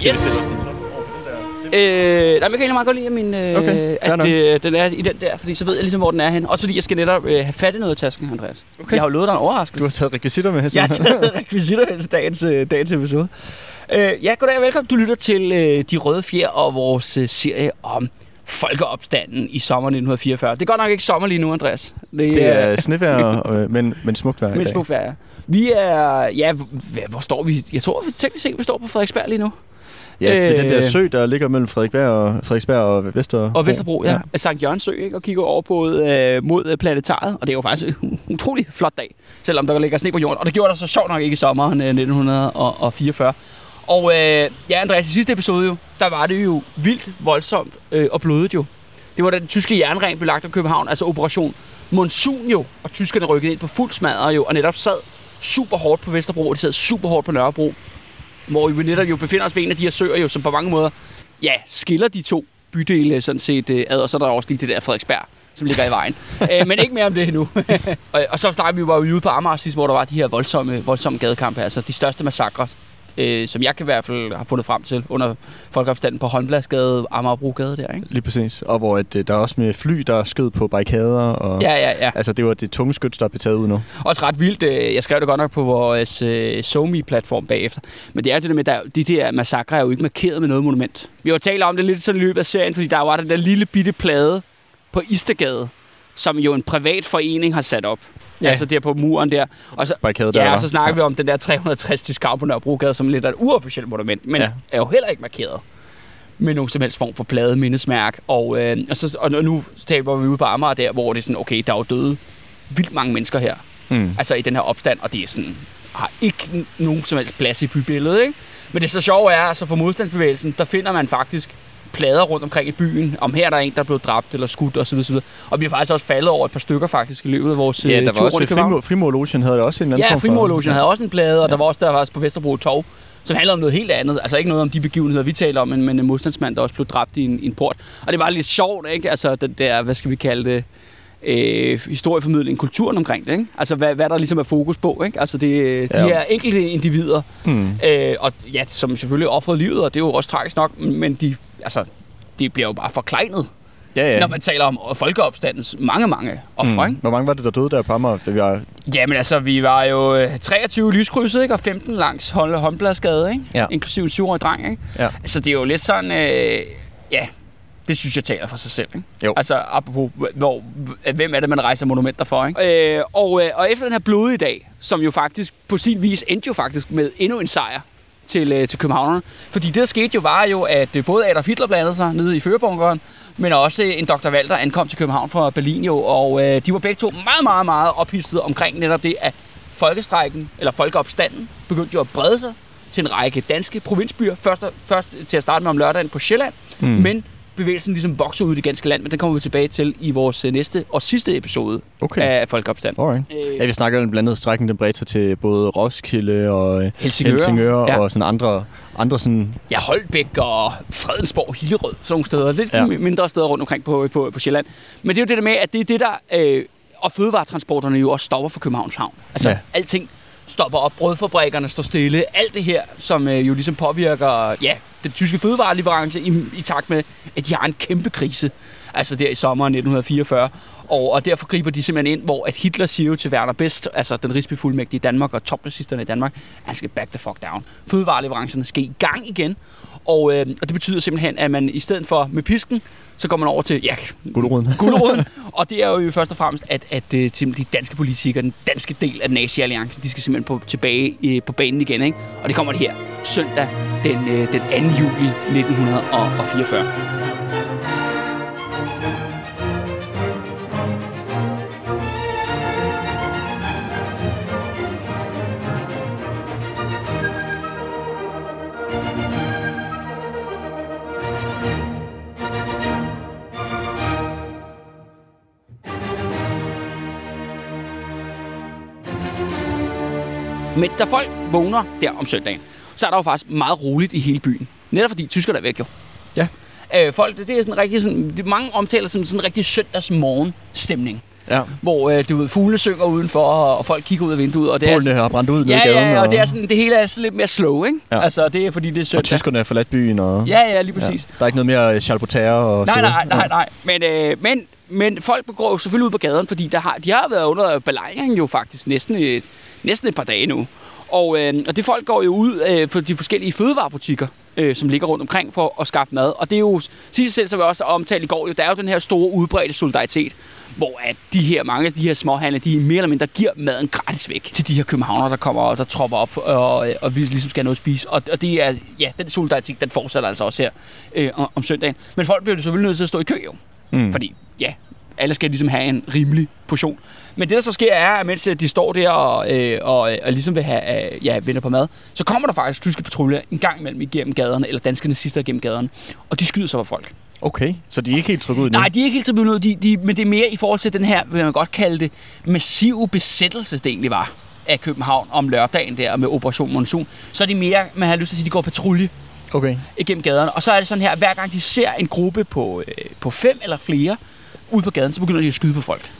Skal Yes. vi stille os sådan? Det- Øh, nej, men jeg kan egentlig meget godt lide, at, min, øh, Okay, at øh, den er i den der, fordi så ved jeg ligesom, hvor den er hen. Også fordi jeg skal netop øh, have fat i noget af tasken, Andreas. Okay. Jeg har jo lovet dig en overraskelse. Du har taget rekvisitter med her. Jeg har taget rekvisitter til dagens, øh, dagens episode. Øh, ja, goddag og velkommen. Du lytter til øh, De Røde Fjer og vores øh, serie om folkeopstanden i sommer 1944. Det er godt nok ikke sommer lige nu, Andreas. Det er snevejr, øh, men, men smukt vejr i men smukt vejr, ja. Vi er... Ja, hvor, hvor står vi? Jeg tror teknisk set, vi står på Frederiksberg lige nu. Ja, øh, den der Øh, sø, der ligger mellem Frederiksberg og, Frederiksberg og Vester. Og Vesterbro, ja. ja. Sankt Jørgens Sø, ikke? Og kigger over på, øh, mod øh, planetariet. Og det er jo faktisk en utrolig flot dag, selvom der ligger sne på jorden. Og det gjorde der så sjovt nok ikke i sommeren øh, 1944. Og øh, ja, Andreas, i sidste episode jo, der var det jo vildt voldsomt øh, og blodet jo. Det var den tyske jernring blev lagt om København, altså operation Monsun jo, og tyskerne rykkede ind på fuld smadret jo, og netop sad super hårdt på Vesterbro, og de sad super hårdt på Nørrebro, hvor vi netop jo befinder os ved en af de her søer jo, som på mange måder, ja, skiller de to bydele sådan set øh, ad, og så er der også lige det der Frederiksberg, som ligger i vejen. øh, men ikke mere om det nu. og, og så snakker vi jo ude på Amager sidst, hvor der var de her voldsomme, voldsomme gadekampe, altså de største massakre, øh, som jeg kan i hvert fald have fundet frem til under folkeopstanden på Håndbladsgade, Amagerbrogade der, ikke? Lige præcis. Og hvor at, øh, der er også med fly, der skød på barrikader. Og, Ja, ja, ja. Altså, det var det tunge skyts, der blev taget ud nu. Også ret vildt. øh, Jeg skrev det godt nok på vores øh, SoMe-platform bagefter. Men det er jo det der med, at de der massakre er jo ikke markeret med noget monument. Vi har jo talt om det lidt sådan i løbet af serien, fordi der var den der lille bitte plade på Istergade, som jo en privat forening har sat op. Ja. Altså der på muren der. Og så, Barrikade ja, og så snakker ja. vi om den der 360 discount på Nørrebrogade, som lidt er et uofficielt monument, men ja. Er jo heller ikke markeret med nogen som helst form for plade mindesmærk. Og, øh, og, så, og nu taber vi ude på Amager der, hvor det er sådan, okay, der er jo døde vildt mange mennesker her Mm. altså i den her opstand, og det er sådan, har ikke nogen som helst plads i bybilledet, ikke? Men det så sjove er, altså for modstandsbevægelsen, der finder man faktisk plader rundt omkring i byen, om her er der en, der er blevet dræbt eller skudt osv. osv. Og vi har faktisk også faldet over et par stykker faktisk i løbet af vores Ja, øh, der tur var også rundt Frimurlogen havde også en anden Ja, for- Frimurlogen havde også en plade, og Ja. der var også der var også på Vesterbro Torv, som handler om noget helt andet. Altså ikke noget om de begivenheder, vi taler om, men, men en modstandsmand, der også blev dræbt i en, i en port. Og det var lidt sjovt, ikke? Altså den der, hvad skal vi kalde det, øh, historieformidling, kulturen omkring det, ikke? Altså hvad, hvad der ligesom er fokus på, ikke? Altså det, de Ja. her enkelte individer, Mm. øh, og ja, som selvfølgelig offrede livet, og det er jo også tragisk nok, men de, altså, de bliver jo bare forkleinet, Ja, ja. når man taler om folkeopstandens mange, mange ofre, Mm. ikke? Hvor mange var det, der døde der på Amager? Det var, Jamen altså, vi var jo øh, 23 lyskrydset, ikke? Og 15 langs Hånd- Håndbladsgade, ikke? Ja. Inklusive en syvårig dreng, ikke? Ja. Så det er jo lidt sådan, øh, ja, det synes jeg taler for sig selv, ikke? Jo. Altså, apropos, hvor, hvem er det, man rejser monumenter for, ikke? Øh, og, øh, og efter den her blodige dag, som jo faktisk på sin vis endte jo faktisk med endnu en sejr til, øh, til københavnerne. Fordi det, der skete jo, var jo, at øh, både Adolf Hitler blandede sig nede i førebunkeren, men også en Dr. Walter ankom til København fra Berlin jo, og øh, de var begge to meget, meget, meget ophidsede omkring netop det, at folkestrækken, eller folkeopstanden, begyndte jo at brede sig til en række danske provinsbyer. Først, først til at starte med om lørdagen på Sjælland, mm. men bevægelsen ligesom vokser ud i det ganske land, men den kommer vi tilbage til i vores øh, næste og sidste episode Okay. af Folkeopstand. Alright. Øh, Ja, vi snakker jo blandt andet strækken, den bredte sig til både Roskilde og øh, Helsingør, Helsingør ja. og sådan andre, andre sådan... ja, Holbæk og Fredensborg, Hillerød, sådan nogle steder. Lidt Ja. mindre steder rundt omkring på, på, på Sjælland. Men det er jo det der med, at det er det, der... Øh, og fødevaretransporterne jo også stopper for Københavns Havn. Altså, ja. alting stopper op. Brødfabrikkerne står stille. Alt det her, som øh, jo ligesom påvirker ja, den tyske fødevareleverance i, i takt med, at de har en kæmpe krise. Altså der i sommeren 1944. Og, og derfor griber de simpelthen ind, hvor at Hitler siger jo til Werner Best, altså den rigsbefuldmægtige i Danmark og topnazisterne i Danmark, at han skal back the fuck down. Fødevareleverancerne skal i gang igen. Og, øh, og det betyder simpelthen, at man i stedet for med pisken, så går man over til ja, Guleruden. guleroden. og det er jo først og fremmest, at, at øh, simpelthen de danske politikere, den danske del af nazi-alliancen, de skal simpelthen på, tilbage øh, på banen igen. Ikke? Og det kommer det her søndag den, øh, den 2. juli 1944. Men da folk vågner der om søndagen, så er der jo faktisk meget roligt i hele byen. Netop fordi tyskerne er væk jo. Ja. Øh, folk, det, det er sådan rigtig sådan, det, mange omtaler som sådan en rigtig søndagsmorgen stemning. Ja. Hvor øh, du ved, fuglene synger udenfor, og, og folk kigger ud af vinduet. Og det er, Bålene har brændt ud ja, gaden. ja, ja, og det, er sådan, det hele er sådan lidt mere slow, ikke? Ja. Altså, det er fordi, det er og søndag. tyskerne har forladt byen. Og, Ja, ja, lige præcis. Der er ikke noget mere Charles og Nej, nej, nej, nej. Men, øh, men, men folk går jo selvfølgelig ud på gaden, fordi der har, de har været under belejring jo faktisk næsten et, næsten et par dage nu. Og, øh, og det folk går jo ud øh, for de forskellige fødevarebutikker, øh, som ligger rundt omkring for at skaffe mad. Og det er jo, sig selv, som vi også omtalte i går, jo, der er jo den her store udbredte solidaritet, hvor at de her, mange af de her småhandlere, de mere eller mindre giver maden gratis væk til de her københavnere, der kommer og der tropper op og, og vi ligesom skal have noget at spise. Og, og det er, ja, den solidaritet, den fortsætter altså også her øh, om søndagen. Men folk bliver jo selvfølgelig nødt til at stå i kø jo. Mm. Fordi, ja, alle skal ligesom have en rimelig portion. Men det, der så sker, er, at mens de står der og, øh, og, og ligesom vil have øh, ja, venter på mad, så kommer der faktisk tyske patruljer en gang imellem igennem gaderne, eller danske nazister igennem gaderne, og de skyder så på folk. Okay, så de er ikke helt trykket ud nu? Nej, de er ikke helt så ud, de, de, men det er mere i forhold til den her, vil man godt kalde det, massive besættelse, det egentlig var af København om lørdagen der med Operation Monsun. Så er det mere, man har lyst til at sige, de går patrulje Okay. igennem gaderne. Og så er det sådan her, hver gang de ser en gruppe på, øh, på fem eller flere ude på gaden, så begynder de at skyde på folk.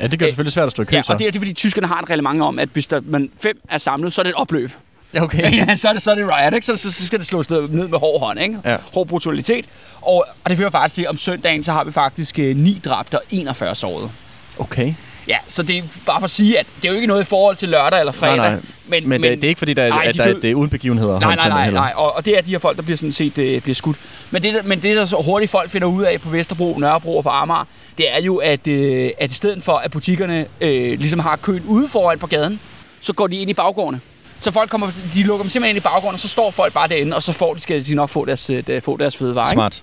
Ja, det gør det selvfølgelig svært at stå i kø, Ja, så. og det er, det er fordi tyskerne har et reglement om, at hvis der, man fem er samlet, så er det et opløb. Okay. ja, så er det, så er det riot, ikke? Så, så, så skal det slås ned ned med hård hånd, ikke? Ja. Hård brutalitet. Og, og det fører faktisk til, at om søndagen, så har vi faktisk øh, 9 dræbte og 41 sårede. Okay. Ja, så det er bare for at sige, at det er jo ikke noget i forhold til lørdag eller fredag. Nej, nej. Men, Men, men det, det er ikke fordi, der, Nej, at de der er, død- det er uden begivenheder. Nej, nej, nej, nej. Og, og det er de her folk, der bliver sådan set øh, bliver skudt. Men det, men det, der så hurtigt folk finder ud af på Vesterbro, Nørrebro og på Amager, det er jo, at, øh, at i stedet for, at butikkerne øh, ligesom har køen ude foran på gaden, så går de ind i baggårdene. Så folk kommer, de lukker dem simpelthen ind i baggården, og så står folk bare derinde, og så får de, skal de nok få deres, øh, få deres fødevare. ikke? Smart.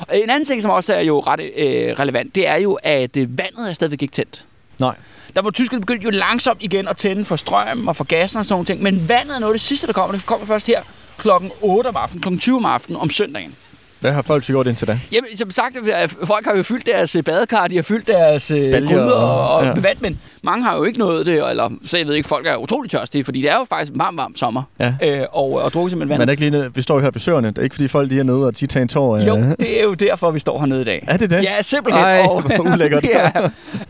Og en anden ting, som også er jo ret øh, relevant, det er jo, at øh, vandet er stadigvæk ikke tændt. Nej. Der var tyskerne begyndt jo langsomt igen at tænde for strøm og for gassen og sådan nogle ting. Men vandet er noget af det sidste, der kommer. Det kommer først her klokken 8 om aftenen, klokken 20 om aftenen om søndagen. Hvad har folk så gjort indtil da? Jamen, som sagt, øh, folk har jo fyldt deres øh, badekar, de har fyldt deres øh, Baljer gryder og, og ja. vand, men mange har jo ikke nået det, eller så jeg ved ikke, folk er utrolig tørstige, fordi det er jo faktisk varm, varm sommer, Ja. øh, og, og drukker simpelthen vand. Men er ikke lige, vi står jo her ved søerne. Det er ikke fordi folk lige er nede og de tager en tår. øh. Jo, det er jo derfor, vi står hernede i dag. Er det det? Ja, simpelthen. Ej, hvor ulækkert. ja.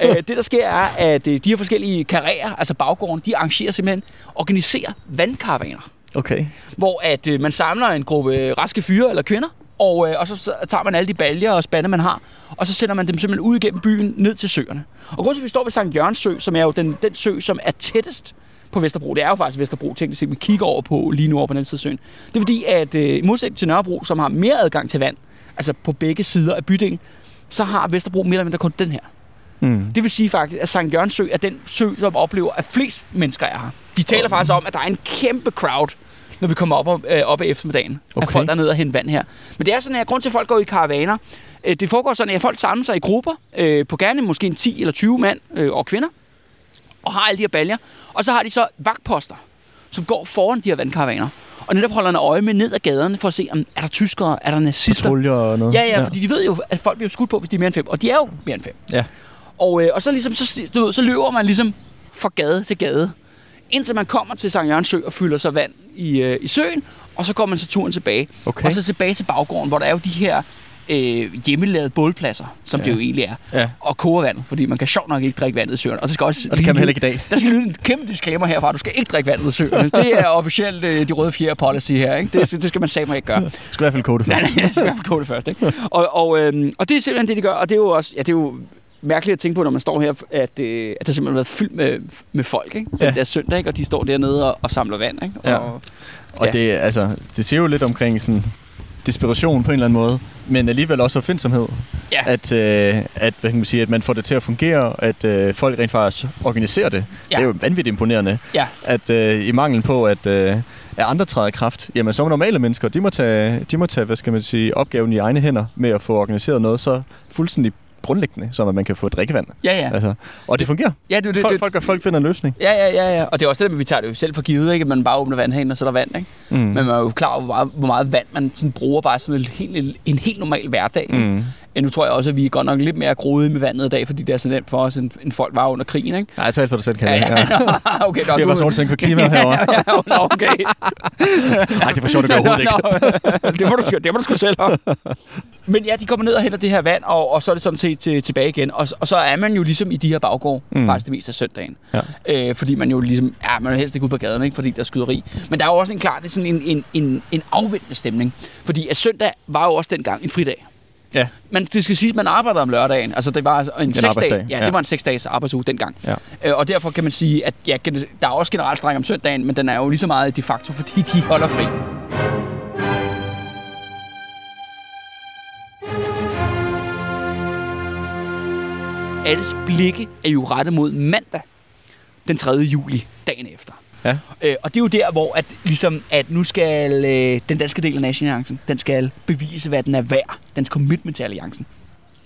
Øh, det, der sker, er, at de her forskellige karrierer, altså baggården, de arrangerer simpelthen, organiserer vandkaravaner. Okay. hvor at øh, man samler en gruppe raske fyre eller kvinder, og, øh, og så, så tager man alle de baljer og spande, man har, og så sender man dem simpelthen ud igennem byen ned til søerne. Og grunden til, at vi står ved Sankt Jørgens Sø, som er jo den, den sø, som er tættest på Vesterbro, det er jo faktisk Vesterbro, teknisk set, vi kigger over på lige nu over på den anden side søen. Det er fordi, at øh, i modsætning til Nørrebro, som har mere adgang til vand, altså på begge sider af bydelen, så har Vesterbro mere eller mindre kun den her. Mm. Det vil sige faktisk, at Sankt Jørgens Sø er den sø, som oplever, at flest mennesker er her. De taler faktisk om, at der er en kæmpe crowd, når vi kommer op, og, øh, op af eftermiddagen. Okay. At folk der er nede og hente vand her. Men det er sådan, at grund til, at folk går i karavaner, øh, det foregår sådan, at folk samler sig i grupper, øh, på gerne måske en 10 eller 20 mand øh, og kvinder, og har alle de her baljer. Og så har de så vagtposter, som går foran de her vandkaravaner. Og netop holder en øje med ned ad gaderne for at se, om er der tyskere, er der nazister. Patruljer og noget. Ja, ja, fordi de ved jo, at folk bliver skudt på, hvis de er mere end fem. Og de er jo mere end fem. Ja. Og, øh, og så, ligesom, så, du ved, så løber man ligesom fra gade til gade, indtil man kommer til Sankt Jørgens Sø og fylder sig vand i, øh, i søen, og så går man så turen tilbage. Okay. Og så tilbage til baggården, hvor der er jo de her øh, hjemmelavede bålpladser, som ja. det Ja. jo egentlig er, Ja. og koger vand, fordi man kan sjovt nok ikke drikke vandet i søen. Og det skal også Og det kan man heller ikke i dag. Der skal lyde en kæmpe disclaimer herfra. Du skal ikke drikke vandet i søerne. Det er officielt øh, de røde fjerde policy her. Ikke? Det, det skal man sagde ikke gøre. Du skal i hvert fald det Nej, først. nej, jeg skal i hvert fald koge det først. Ikke? Og, og, øhm, og det er simpelthen det, de gør. Og det er jo også ja, det er jo mærkeligt at tænke på, når man står her, at, øh, at der simpelthen har været fyldt med, med folk. Ikke? Den Ja. der søndag, ikke? og de står dernede og, og samler vand. Ikke? Ja. Og, Og Ja. det, altså, det siger jo lidt omkring sådan desperation på en eller anden måde, men alligevel også opfindsomhed. Ja. At, øh, at, hvad kan man sige, at man får det til at fungere, at øh, folk rent faktisk organiserer det. Ja. Det er jo vanvittigt imponerende. Ja. At øh, i mangel på, at, øh, at andre træder kraft, jamen så normale mennesker, de må, tage, de må tage, hvad skal man sige, opgaven i egne hænder med at få organiseret noget så fuldstændig grundlæggende, som at man kan få drikkevand. Ja, ja. Altså, og det fungerer. ja det, det, Folk, det, folk, folk finder en løsning. Ja, ja, ja, ja. Og det er også det, at vi tager det jo selv for givet, ikke? At man bare åbner vandhanen, og så er der vand, ikke? Mm. Men man er jo klar over, hvor meget, hvor meget vand man sådan bruger bare sådan en helt, en helt normal hverdag. ikke? Mm. Ja, nu tror jeg også, at vi er godt nok lidt mere groede med vandet i dag, fordi det er så nemt for os, end, end folk var under krigen, ikke? Nej, tal for dig selv, kan Ja, jeg. ja. okay, nå, Det er bare sådan tænke på klima herovre. ja, ja, nå, okay. Nej, det for sjovt, det gør overhovedet ikke. det, må du, det må du sgu selv om. Men ja, de kommer ned og henter det her vand, og, og så er det sådan set til, tilbage igen. Og, og så er man jo ligesom i de her baggård, mm. faktisk det meste af søndagen. Ja. Øh, fordi man jo ligesom, ja, man er helst ikke ude på gaden, ikke? fordi der er skyderi. Men der er jo også en klar, det er sådan en, en, en, en afvendende stemning. Fordi at søndag var jo også dengang en fridag. Ja. Men det skal sige, at man arbejder om lørdagen. Altså det var altså en, seks arbejdsdag, dag. Ja, ja. det var en seks dages arbejdsuge dengang. Ja. Øh, og derfor kan man sige, at ja, der er også generelt streng om søndagen, men den er jo lige så meget de facto, fordi de holder fri. Alles blikke er jo rettet mod mandag, den 3. juli, dagen efter. Ja. Øh, og det er jo der, hvor at, ligesom, at nu skal øh, den danske del af Nationalliancen, den skal bevise, hvad den er værd. Dens commitment til alliancen.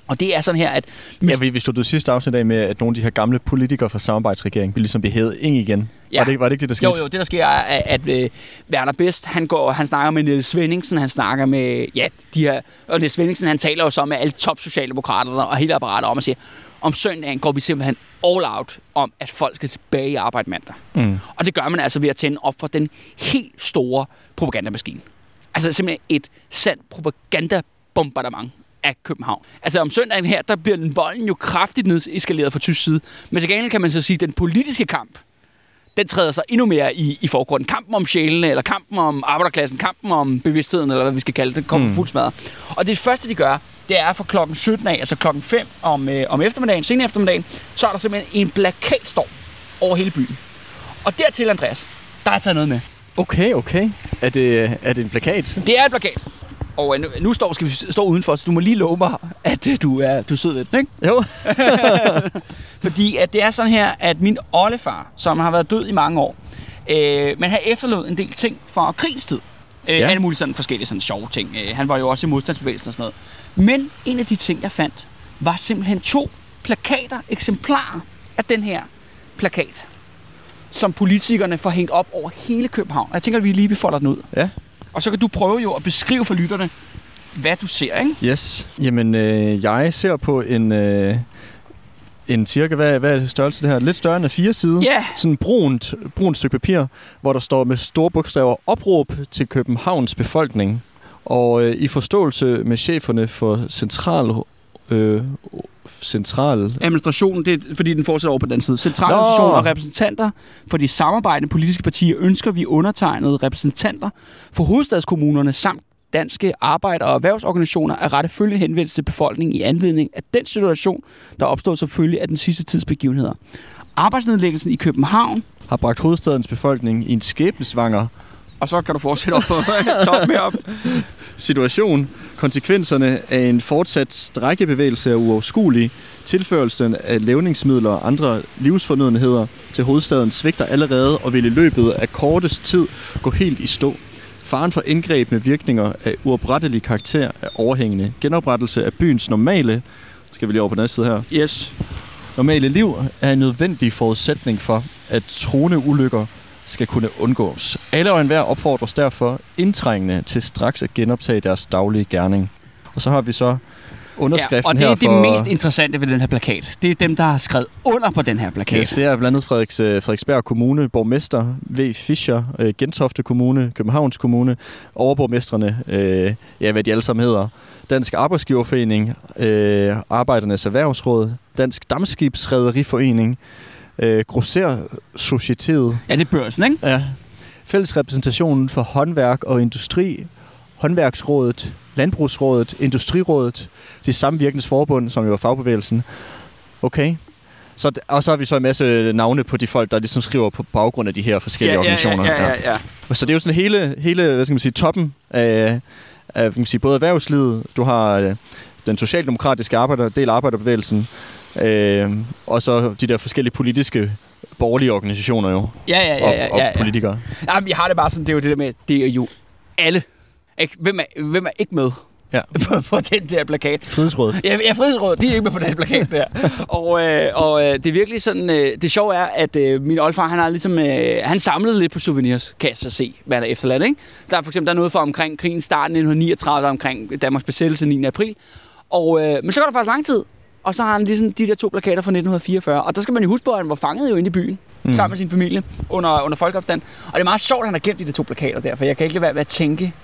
Og det er sådan her, at... Ja, vi, vi stod det sidste afsnit af med, at nogle af de her gamle politikere fra samarbejdsregeringen ligesom behevet ind igen. Ja. Var, det, var det ikke det, der skete? Jo, jo, det der sker er, at, at øh, Werner Best, han, går, han snakker med Niels Svendingsen, han snakker med, ja, de her, og Niels Svendingsen, han taler jo så med alle top socialdemokraterne og hele apparatet om at sige, om søndagen går vi simpelthen all out om, at folk skal tilbage i arbejde mandag. Mm. Og det gør man altså ved at tænde op for den helt store propagandamaskine. Altså simpelthen et sandt propagandabombardement af København. Altså om søndagen her, der bliver den volden jo kraftigt nedskaleret fra tysk side. Men til gengæld kan man så sige, at den politiske kamp, den træder sig endnu mere i, i forgrunden. Kampen om sjælene, eller kampen om arbejderklassen, kampen om bevidstheden, eller hvad vi skal kalde det, kommer Mm. fuldt smadret. Og det første, de gør, det er for klokken 17 af, altså klokken 5 om, øh, om eftermiddagen, sen eftermiddagen, så er der simpelthen en plakatstorm over hele byen. Og dertil, Andreas, der er taget noget med. Okay, okay. Er det, er det en plakat? Det er et plakat. Og øh, nu, nu står, skal vi stå udenfor, så du må lige love mig, at øh, du er, du er sød ved den, ikke? Jo. Fordi at det er sådan her, at min oldefar, som har været død i mange år, øh, men har efterladt en del ting fra krigstid. Øh, ja. Alle mulige sådan forskellige sådan sjove ting. Øh, han var jo også i modstandsbevægelsen og sådan noget. Men en af de ting, jeg fandt, var simpelthen to plakater, eksemplarer af den her plakat, som politikerne får hængt op over hele København. Og jeg tænker, at vi lige befolder den ud. Ja. Og så kan du prøve jo at beskrive for lytterne, hvad du ser, ikke? Yes. Jamen, øh, jeg ser på en, øh, en cirka, hvad, hvad er det størrelse det her? Lidt større end A4 side. Ja, Sådan en brunt, brunt stykke papir, hvor der står med store bogstaver opråb til Københavns befolkning. Og øh, i forståelse med cheferne for central... Øh, central... administrationen, det er, fordi den fortsætter over på den side. Centraladministration og repræsentanter for de samarbejdende politiske partier ønsker vi undertegnede repræsentanter for hovedstadskommunerne samt danske arbejder- og erhvervsorganisationer at rette følgende henvendelse til befolkningen i anledning af den situation, der opstod som følge af den sidste tids begivenheder. Arbejdsnedlæggelsen i København, har bragt hovedstadens befolkning i en skæbnesvanger og så kan du fortsætte op på top med op. situation. Konsekvenserne af en fortsat strækkebevægelse er uoverskuelige. Tilførelsen af levningsmidler og andre livsfornødenheder til hovedstaden svigter allerede og vil i løbet af kortest tid gå helt i stå. Faren for indgreb med virkninger af uoprettelig karakter er overhængende. Genoprettelse af byens normale, skal vi lige over på den anden side her, Yes. normale liv er en nødvendig forudsætning for, at truende ulykker skal kunne undgås. Alle og enhver opfordres derfor indtrængende til straks at genoptage deres daglige gerning. Og så har vi så underskriften ja, og det her er det for... mest interessante ved den her plakat. Det er dem, der har skrevet under på den her plakat. Yes, det er blandt andet Frederiks, øh, Frederiksberg Kommune, borgmester V. Fischer, øh, Gentofte Kommune, Københavns Kommune, overborgmestrene, øh, ja, hvad de alle sammen hedder, Dansk Arbejdsgiverforening, øh, Arbejdernes Erhvervsråd, Dansk Dammskibsrederiforening, øh, Grosser Societet, Ja, det er børsen, ikke? ja, Fællesrepræsentationen for Håndværk og Industri, Håndværksrådet, Landbrugsrådet, Industrirådet, de samvirkende forbund, som jo er fagbevægelsen. Okay. Så, og så har vi så en masse navne på de folk, der ligesom skriver på baggrund af de her forskellige organisationer. Ja, ja, ja, ja. Så det er jo sådan hele, hele hvad skal man sige, toppen af, af kan man sige, både erhvervslivet, du har øh, den socialdemokratiske arbejder, del af arbejderbevægelsen, øh, og så de der forskellige politiske borgerlige organisationer jo, Ja, ja, ja, og, ja, og ja, ja. politikere. Jamen, jeg har det bare sådan, det er jo det der med, det er jo alle. Ikke? Hvem, er, hvem er ikke med? Ja. på, på den der plakat. Frihedsrådet. Ja, ja Frihedsrådet, de er ikke med på den plakat der. og øh, og øh, det er virkelig sådan, øh, det sjove er, at øh, min oldfar, han har ligesom, øh, han samlede lidt på souvenirs, kan jeg så se, hvad der er efterladt, ikke? Der er for eksempel der er noget fra omkring krigens start 1939, der er omkring Danmarks besættelse 9. april. Og, øh, men så går der faktisk lang tid, og så har han ligesom de der to plakater fra 1944. Og der skal man jo huske på, at han var fanget jo inde i byen, mm. sammen med sin familie, under, under folkeopstand. Og det er meget sjovt, at han har gemt de der to plakater der, for jeg kan ikke lade være med at tænke,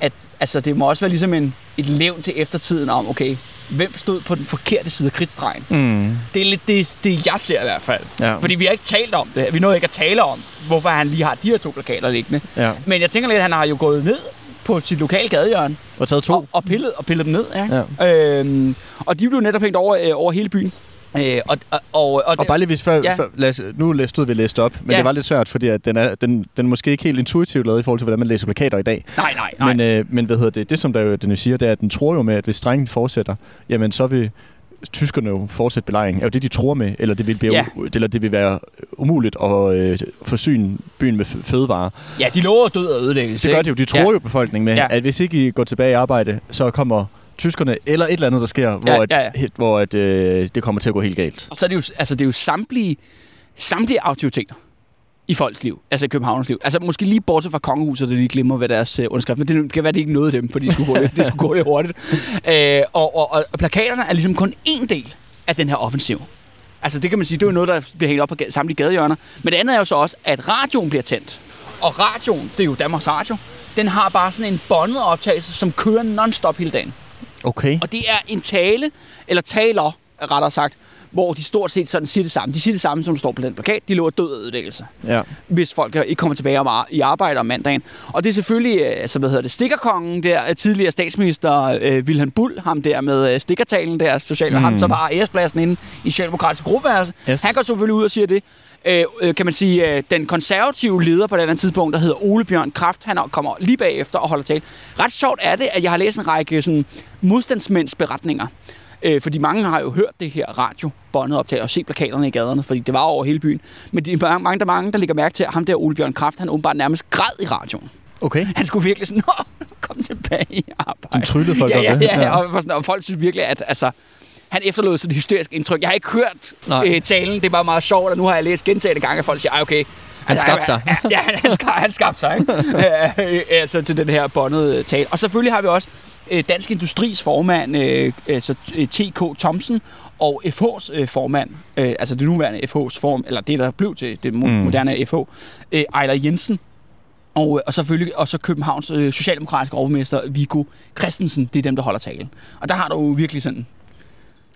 at altså, det må også være ligesom en, et levn til eftertiden om, okay, hvem stod på den forkerte side af kridtstregen? Mm. Det er lidt det, det, jeg ser i hvert fald. Ja. Fordi vi har ikke talt om det. Vi nåede ikke at tale om, hvorfor han lige har de her to plakater liggende. ja. Men jeg tænker lidt, at han har jo gået ned på sit lokale gadehjørne Og taget to. og, og, pillet, og pillet dem ned. Ja. Ja. Øhm, og de blev netop hængt over, øh, over hele byen. Øh, og, og, og, og, Og bare lige hvis før, Ja. før lad os, nu stod vi læst op, men Ja. ja. det var lidt svært, fordi at den, er, den, den er måske ikke helt intuitivt lavet i forhold til, hvordan man læser plakater i dag. Nej, nej, nej. Men, øh, men hvad hedder det? Det, som der jo, den jo siger, det er, at den tror jo med, at hvis strengen fortsætter, jamen så vil tyskerne jo fortsætte belejringen. Er jo det, de tror med, eller det vil, blive, Ja. ja. eller det vil være umuligt at øh, forsyne byen med f- fødevarer. Ja, de lover død og ødelæggelse. Det gør det jo. De tror ja. jo befolkningen med, Ja. at hvis ikke I går tilbage i arbejde, så kommer tyskerne, eller et eller andet, der sker, hvor, Ja, at, ja, ja. hvor at, øh, det kommer til at gå helt galt. Og så er det jo, altså, det er jo samtlige, samtlige autoriteter i folks liv, altså i Københavns liv. Altså måske lige bortset fra kongehuset, der lige glemmer, hvad deres øh, underskrift, men det kan være, det ikke nåede dem, fordi det skulle lidt, det skulle gå lidt hurtigt. Øh, og, og, og, plakaterne er ligesom kun én del af den her offensiv. Altså det kan man sige, det er jo noget, der bliver hængt op på samtlige gadehjørner. Men det andet er jo så også, at radioen bliver tændt. Og radioen, det er jo Danmarks Radio, den har bare sådan en båndet optagelse, som kører non-stop hele dagen. Okay. Og det er en tale, eller taler, rettere sagt, hvor de stort set sådan siger det samme. De siger det samme, som der står på den plakat. De lover død og ødelæggelse, Ja. hvis folk ikke kommer tilbage om i arbejde om mandagen. Og det er selvfølgelig, øh, altså, hvad hedder det, stikkerkongen der, øh, tidligere statsminister øh, Wilhelm Bull, ham der med øh, stikkertalen der, social, mm. ham, som har ærespladsen inde i Socialdemokratiske gruppeværelse. Yes. Han går selvfølgelig ud og siger det. Øh, øh, kan man sige, øh, den konservative leder på det andet tidspunkt, der hedder Ole Bjørn Kraft, han kommer lige bagefter og holder tale. Ret sjovt er det, at jeg har læst en række sådan, modstandsmænds beretninger. Øh, fordi mange har jo hørt det her radio båndet optag og set plakaterne i gaderne, fordi det var over hele byen. Men de er mange, der, mange, der ligger mærke til, at ham der Ole Bjørn Kraft, han åbenbart nærmest græd i radioen. Okay. Han skulle virkelig sådan, Nå, kom tilbage i arbejde. De tryllede folk ja, ja, ja. ja, ja. Og, sådan, og folk synes virkelig, at altså, han efterlod sådan et hysterisk indtryk. Jeg har ikke hørt øh, talen, det er bare meget sjovt, og nu har jeg læst gentagende gange, at folk siger, "Ej, okay, Han skabte sig. Ja, ja han, skab, han skabte sig, ikke? Øh, øh, altså til den her båndede tale. Og selvfølgelig har vi også øh, Dansk Industris formand, øh, altså øh, T.K. Thomsen, og FH's øh, formand, øh, altså det nuværende FH's form, eller det, der blev til det Mm. moderne FH, øh, Ejler Jensen, og, øh, og selvfølgelig også Københavns øh, socialdemokratiske overborgmester Viggo Christensen, det er dem, der holder talen. Og der har du jo virkelig sådan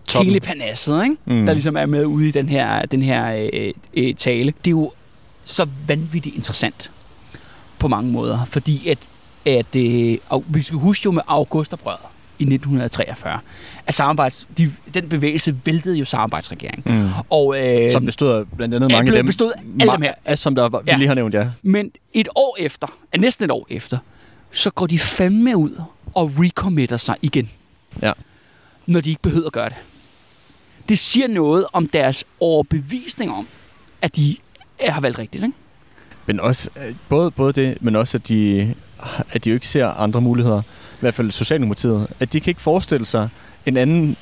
Toppen. hele panasset, ikke? Mm. Mm. der ligesom er med ude i den her, den her øh, øh, tale. Det er jo så vanvittigt interessant på mange måder, fordi at, at øh, og vi skal huske jo med Augusterbrødret i 1943, at samarbejds, de, den bevægelse væltede jo samarbejdsregeringen. Mm. Og, øh, Som bestod af blandt andet mange af dem. bestod af alle dem her. Ma- Som der var, vi Ja. lige har nævnt, ja. Men et år efter, næsten et år efter, så går de fandme ud og recommitter sig igen. Ja. Når de ikke behøver at gøre det. Det siger noget om deres overbevisning om, at de har valgt rigtigt, ikke? Men også, øh, både, både det, men også, at de, at de jo ikke ser andre muligheder. I hvert fald Socialdemokratiet. At de kan ikke forestille sig en anden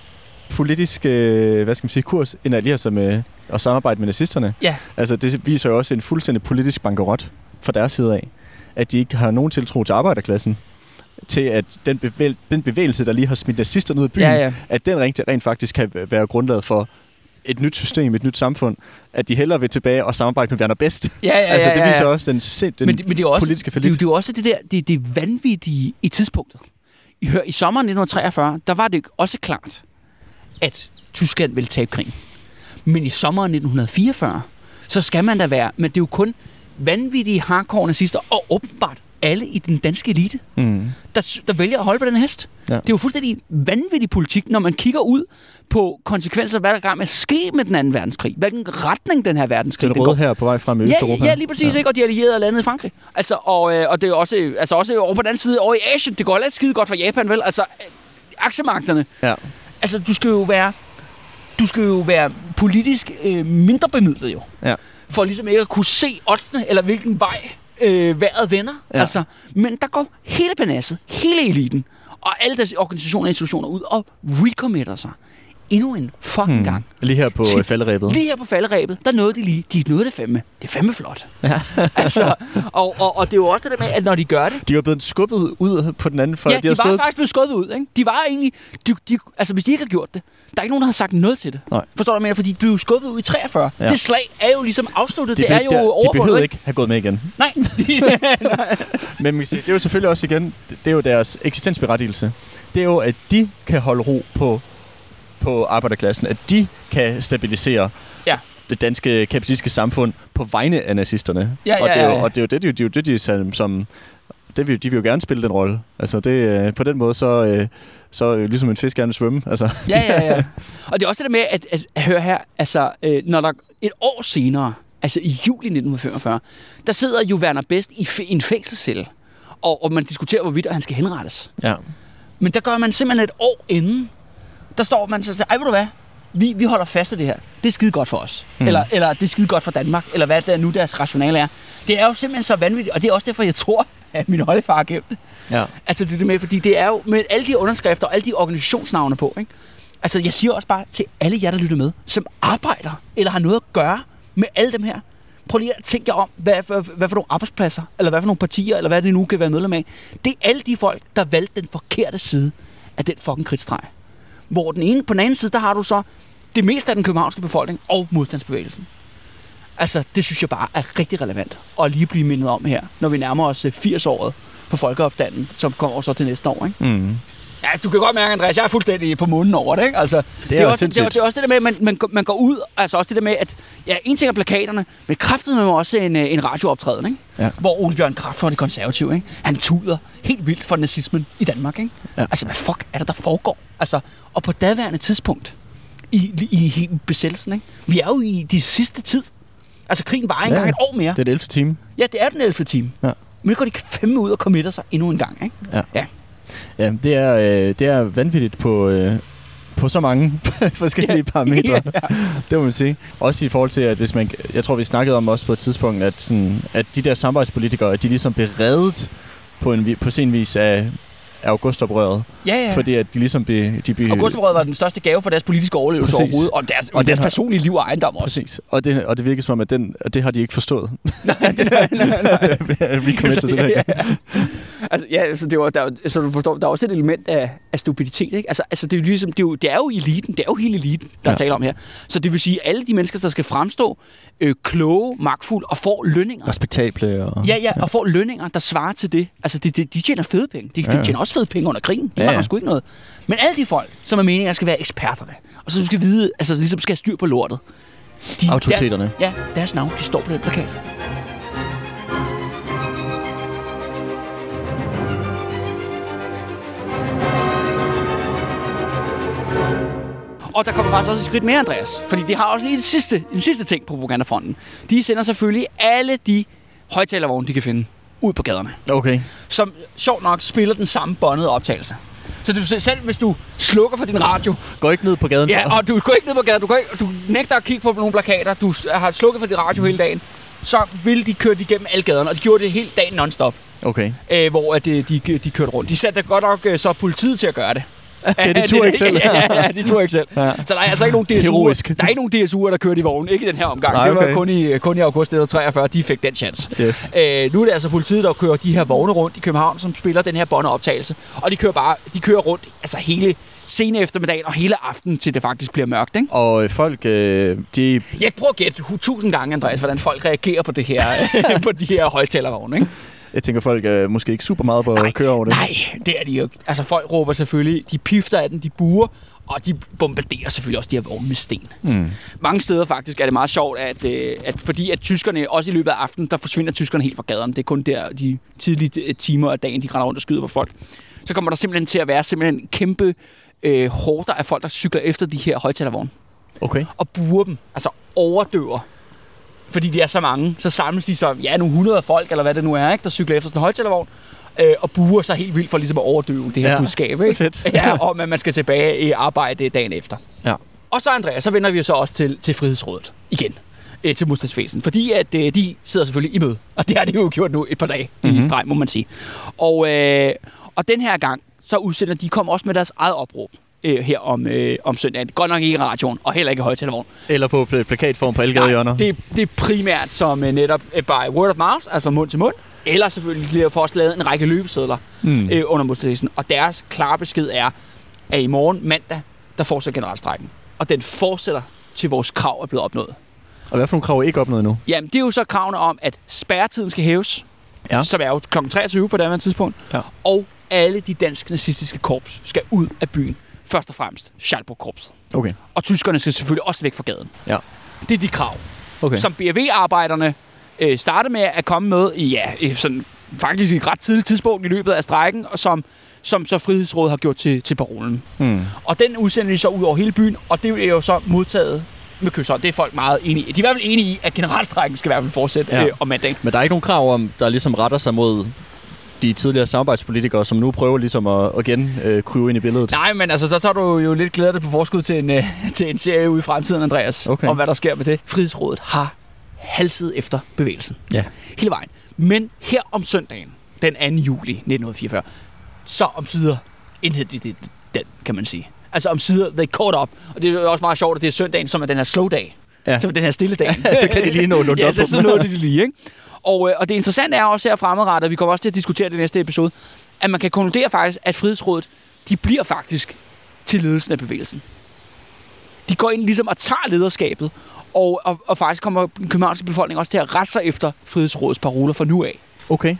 politisk, øh, hvad skal man sige, kurs, end at sig med og samarbejde med nazisterne. Ja. Altså, det viser jo også en fuldstændig politisk bankerot fra deres side af. At de ikke har nogen tiltro til arbejderklassen. Til at den, bevægelse, den bevægelse, der lige har smidt nazisterne ud af byen, Ja, ja. at den rent, rent faktisk kan være grundlaget for et nyt system, et nyt samfund, at de hellere vil tilbage og samarbejde med Werner Best. Ja, ja, altså, ja, det ja, viser ja. også den, sind, den men, det- men det er jo også, politiske det, jo- forlit. det er jo også det der, det, det vanvittige i tidspunktet. I, hør, I sommeren 1943, der var det også klart, at Tyskland ville tabe krigen. Men i sommeren 1944, så skal man da være, men det er jo kun vanvittige hardcore nazister, og åbenbart alle i den danske elite, Mm. der, der vælger at holde på den hest. Ja. Det er jo fuldstændig vanvittig politik, når man kigger ud på konsekvenser, hvad der er ske med den anden verdenskrig. Hvilken retning den her verdenskrig Den den røde går. her på vej frem i Østeuropa. ja, lige præcis, ja. ikke? Og de allierede er landet i Frankrig. Altså, og, øh, og det er også, altså også over på den anden side, over i Asien, det går heller ikke skide godt for Japan, vel? Altså, øh. Ja. Altså, du skal jo være, du skal jo være politisk øh, mindre bemidlet jo. Ja. For ligesom ikke at kunne se oddsene, eller hvilken vej øh, vejret vender. Ja. Ja. Altså, men der går hele panasset, hele eliten, Og alle deres organisationer og institutioner ud og recommitter sig endnu en fucking hmm. gang. Lige her på Til- falderæbet. Lige her på falderæbet, der nåede de lige. De nåede det fandme. Det er fandme flot. Ja. altså, og, og, og det er jo også det der med, at når de gør det, De var blevet skubbet ud på den anden fløj. ja, de, har var faktisk blevet skudt ud. Ikke? De var egentlig... De, de, altså, hvis de ikke har gjort det, der er ikke nogen, der har sagt noget til det. Nej. Forstår du, hvad jeg mener? Fordi de blev skubbet ud i 43. Ja. Det slag er jo ligesom afsluttet. de, det er jo der, de overvundet. behøvede ikke have gået med igen. Nej. Men man kan sige, det er jo selvfølgelig også igen, det det er jo deres eksistensberettigelse. Det er jo, at de kan holde ro på, på arbejderklassen. At de kan stabilisere Ja. det danske kapitalistiske samfund på vegne af nazisterne. Ja, og, ja, det er jo, ja. og det er jo det, de, de, de, de, som, som det vil, de vil jo gerne spille den rolle. Altså det, øh, på den måde, så, øh, så øh, ligesom en fisk gerne vil svømme. Altså, ja, ja, ja. Og det er også det med, at, at, at høre her, altså, øh, når der et år senere, altså i juli 1945, der sidder jo Werner Best i, f- en fængselscelle, og, og man diskuterer, hvorvidt han skal henrettes. ja. Men der gør man simpelthen et år inden, der står man så og siger, ej, ved du hvad, vi, vi holder fast i det her. Det er skide godt for os. Mm. Eller, eller det er skide godt for Danmark, eller hvad det er nu deres rationale er. Det er jo simpelthen så vanvittigt, og det er også derfor, jeg tror, at min oldefar har gemt det. ja. Altså det det med, fordi det er jo med alle de underskrifter og alle de organisationsnavne på, ikke? Altså jeg siger også bare til alle jer, der lytter med, som arbejder eller har noget at gøre med alle dem her. Prøv lige at tænke jer om, hvad for, hvad for nogle arbejdspladser, eller hvad for nogle partier, eller hvad det nu kan være medlem af. Det er alle de folk, der valgte den forkerte side af den fucking kridtstreg. Hvor den ene, på den anden side, der har du så det meste af den københavnske befolkning og modstandsbevægelsen. Altså, det synes jeg bare er rigtig relevant at lige blive mindet om her, når vi nærmer os øh, 80-året på folkeopstanden, som kommer så til næste år. Ikke? Mm. Ja, du kan godt mærke, Andreas, jeg er fuldstændig på munden over det. Ikke? Altså, det, er er også, det, er, det er også det der med, at man, man, går- man går ud, altså også det der med, at ja, en ting er plakaterne, men kraftet med også en, øh, en radiooptræden, ikke? Ja. hvor Ole Bjørn Kraft for det konservative, ikke? han tuder helt vildt for nazismen i Danmark. Ikke? Ja. Altså, hvad fuck er det, der foregår? Altså, og på daværende tidspunkt, i, i hele besættelsen, ikke? vi er jo i de sidste tid. Altså, krigen var engang Ja. et år mere. Det er det 11. time. Ja, det er den 11. time. Ja. Men nu går de fandme ud og committer sig endnu en gang. Ikke? Ja, det er, øh, det er vanvittigt på, øh, på så mange forskellige Ja. parametre. Ja. Det må man sige. Også i forhold til, at hvis man... Jeg tror, vi snakkede om også på et tidspunkt, at, sådan, at de der samarbejdspolitikere, at de ligesom blev reddet på, en, på sin vis af, af augustoprøret. Ja, ja. Ja. Fordi at de ligesom blev... De blev Augustoprøret var den største gave for deres politiske overlevelse Præcis. overhovedet, og deres, Og og deres har- personlige liv og ejendom også. Præcis. Og det, og det virker som om, at, den, at det har de ikke forstået. nej, nej, nej, nej. Vi kommer til det ja, ja, ja. Altså, ja, altså, det var, der, er så du forstår, der er også et element af, af stupiditet, ikke? Altså, altså det, er jo ligesom, det, er jo, det er jo eliten, det er jo hele eliten, der ja. Ja. taler om her. Så det vil sige, alle de mennesker, der skal fremstå øh, kloge, magtfulde og får lønninger. Respektable og... Ja, ja, og får lønninger, der svarer til det. Altså, det, det, de tjener fede penge. De Ja, ja. tjener også fede penge under krigen. Det Ja, ja, ja. ja. sgu ikke noget. Men alle de folk, som er meningen, skal være eksperterne, og som skal vide, altså ligesom skal have styr på lortet. De, Autoriteterne. Deres, ja, deres navn, de står på den plakat. Og der kommer faktisk også et skridt mere, Andreas. Fordi de har også lige det sidste, den sidste ting på propagandafronten. De sender selvfølgelig alle de højtalervogne, de kan finde, ud på gaderne. Okay. Som sjovt nok spiller den samme båndede optagelse. Så du selv, hvis du slukker for din radio, Gå ikke ned på gaden. ja, og du går ikke ned på gaden, du, går ikke, du nægter at kigge på nogle plakater, du har slukket for din radio hele dagen, så vil de køre det igennem alle gaderne, og de gjorde det hele dagen non-stop, Okay. øh, hvor at, øh, de, de kørte rundt. De satte godt nok øh, så politiet til at gøre det. Ja, de turde ikke selv. ja, ja, de turde ikke selv. Ja. Så der er altså ikke nogen DSU'er, Heroisk. der er ikke nogen DSU'er, der kørte i vognen. Ikke i den her omgang. Nej, Det var okay. kun i, kun i august 1943, de fik den chance. Yes. Øh, nu er det altså politiet, der kører de her vogne rundt i København, som spiller den her båndoptagelse. Og de kører bare, de kører rundt altså hele sene eftermiddagen og hele aftenen, til det faktisk bliver mørkt, ikke? Og øh, folk, øh, de... Jeg prøver at gætte tusind gange, Andreas, hvordan folk reagerer på det her, på de her højtalervogne, ikke? Jeg tænker, folk er måske ikke super meget på at køre over det. nej, det er de jo. Altså folk råber selvfølgelig, de pifter af den, de buer, og de bombarderer selvfølgelig også de her vogne med sten. Mm. Mange steder faktisk er det meget sjovt, at, øh, at fordi at tyskerne, også i løbet af aftenen, der forsvinder tyskerne helt fra gaderne. Det er kun der de tidlige øh, timer af dagen, de render rundt og skyder på folk. Så kommer der simpelthen til at være simpelthen kæmpe øh, hårder af folk, der cykler efter de her højtalervogne. Okay. Og buer dem, altså overdøver. Fordi de er så mange, så samles de så, ja, nogle hundrede folk, eller hvad det nu er, ikke, der cykler efter sådan en højtalervogn, øh, og buer sig helt vildt for ligesom at overdøve det her Ja, budskab. Ikke? fedt. Ja, om at man skal tilbage i arbejde dagen efter. Ja. Og så, Andreas, så vender vi jo så også til, til Frihedsrådet igen. Øh, til modstandsvæsen. Fordi at øh, de sidder selvfølgelig i møde. Og det har de jo gjort nu et par dage mm-hmm. i Mhm. streg, må man sige. Og, øh, og den her gang, så udsender de kommer også med deres eget opråb øh, her om, øh, om søndagen. Godt nok ikke i radioen, og heller ikke i højtalervogn. Eller på pl- plakatform på alle gadehjørner. det, det er primært som øh, netop øh, by word of mouth, altså mund til mund. Eller selvfølgelig bliver for også lavet en række løbesedler Mm. øh, under modtagelsen. Og deres klare besked er, at i morgen mandag, der fortsætter generalstrækken. Og den fortsætter til vores krav er blevet opnået. Og hvad for nogle krav er ikke opnået nu? Jamen, det er jo så kravene om, at spærretiden skal hæves, Ja. som er jo kl. 23 på det her tidspunkt, Ja. og alle de danske nazistiske korps skal ud af byen. Først og fremmest Schalburg-korpset. Okay. Og tyskerne skal selvfølgelig også væk fra gaden. Ja. Det er de krav, Okay. som BRV-arbejderne øh, startede med at komme med i, ja, sådan, faktisk i et ret tidligt tidspunkt i løbet af strækken, og som, som så Frihedsrådet har gjort til, til parolen. Mm. Og den udsender de så ud over hele byen, og det er jo så modtaget med kysshånd. Det er folk meget enige i. De er i hvert fald enige i, at generalstrækken skal i hvert fald fortsætte Ja. ja. øh, om mandagen. Men der er ikke nogen krav om, der ligesom retter sig mod de tidligere samarbejdspolitikere, som nu prøver ligesom at, at igen øh, kryve ind i billedet. Nej, men altså, så tager du jo lidt glæder dig på forskud til en, øh, til en serie ude i fremtiden, Andreas. Okay. Om hvad der sker med det. Frihedsrådet har halset efter bevægelsen. Ja. Hele vejen. Men her om søndagen, den 2. juli 1944, så om sider indhentede de den, kan man sige. Altså om sider, they caught up. Og det er jo også meget sjovt, at det er søndagen, som er den her slow dag. Ja. Så den her stille dag. så kan de lige nå lunde ja, op så, så nåede de det lige, ikke? Og, øh, og det interessante er også her fremadrettet, og vi kommer også til at diskutere det i næste episode, at man kan konkludere faktisk, at Frihedsrådet, de bliver faktisk til ledelsen af bevægelsen. De går ind ligesom og tager lederskabet, og, og, og faktisk kommer den københavnske befolkning også til at rette sig efter Frihedsrådets paroler fra nu af. Okay.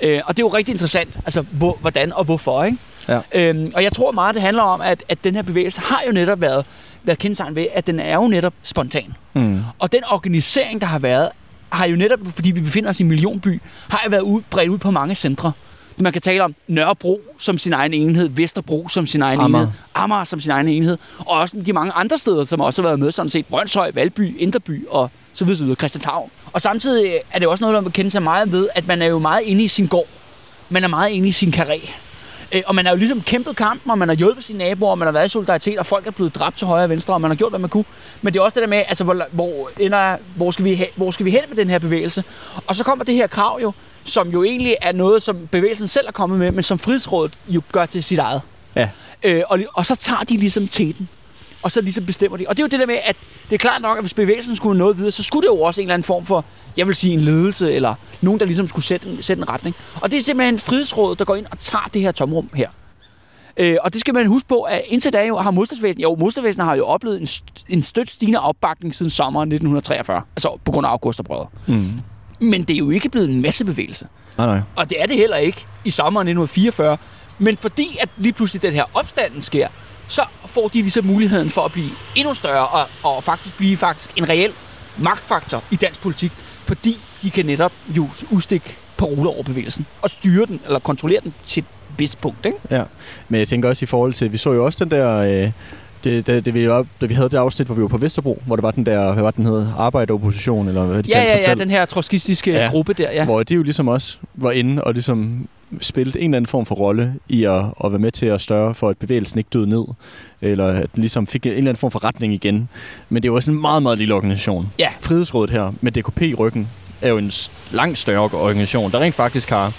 Øh, og det er jo rigtig interessant, altså hvor, hvordan og hvorfor, ikke? Ja. Øhm, og jeg tror meget, det handler om, at, at den her bevægelse har jo netop været, været kendetegnet ved, at den er jo netop spontan. Mm. Og den organisering, der har været, har jo netop, fordi vi befinder os i en millionby, har jo været ud, bredt ud på mange centre. Man kan tale om Nørrebro som sin egen enhed, Vesterbro som sin egen Amager. enhed, Amager som sin egen enhed, og også de mange andre steder, som også har været med, sådan set Brøndshøj, Valby, Inderby og så videre, så videre Christianshavn. Og samtidig er det også noget, der man kende sig meget ved, at man er jo meget inde i sin gård. Man er meget inde i sin karé. Øh, Og man har jo ligesom kæmpet kampen, og man har hjulpet sine naboer, og man har været i solidaritet, og folk er blevet dræbt til højre og venstre, og man har gjort, hvad man kunne. Men det er også det der med, altså, hvor, hvor, ender, hvor, skal vi hen, hvor skal vi hen med den her bevægelse? Og så kommer det her krav jo, som jo egentlig er noget, som bevægelsen selv er kommet med, men som Frihedsrådet jo gør til sit eget. Ja. Øh, og, og så tager de ligesom teten. Og så ligesom bestemmer de. Og det er jo det der med, at det er klart nok, at hvis bevægelsen skulle noget videre, så skulle det jo også en eller anden form for, jeg vil sige en ledelse, eller nogen, der ligesom skulle sætte en, sætte en retning. Og det er simpelthen Frihedsrådet, der går ind og tager det her tomrum her. Øh, og det skal man huske på, at indtil da jo har modstandsvæsenet, jo, modstandsvæsenet har jo oplevet en, st- en stødt stigende opbakning siden sommeren 1943. Altså på grund af August og Brødre. Mm. Men det er jo ikke blevet en massebevægelse. Nej, nej. Og det er det heller ikke i sommeren 1944. Men fordi at lige pludselig den her opstanden sker, så får de ligesom muligheden for at blive endnu større og, og faktisk blive faktisk en reel magtfaktor i dansk politik, fordi de kan netop jo udstikke paroler over bevægelsen og styre den eller kontrollere den til et vist punkt. Ikke? Ja, men jeg tænker også i forhold til, vi så jo også den der, øh, det, det, det, vi, var, da vi havde det afsnit, hvor vi var på Vesterbro, hvor der var den der, hvad var den hed, arbejderopposition, eller hvad de Ja, kaldte ja, sig ja, selv, den her trotskistiske Ja. ja. gruppe der, ja. hvor de jo ligesom også var inde og ligesom spillede en eller anden form for rolle i at, at være med til at større for, at bevægelsen ikke døde ned, eller at den ligesom fik en eller anden form for retning igen. Men det var også en meget, meget lille organisation. Ja. Frihedsrådet her, med DKP i ryggen, er jo en langt større organisation, der rent faktisk har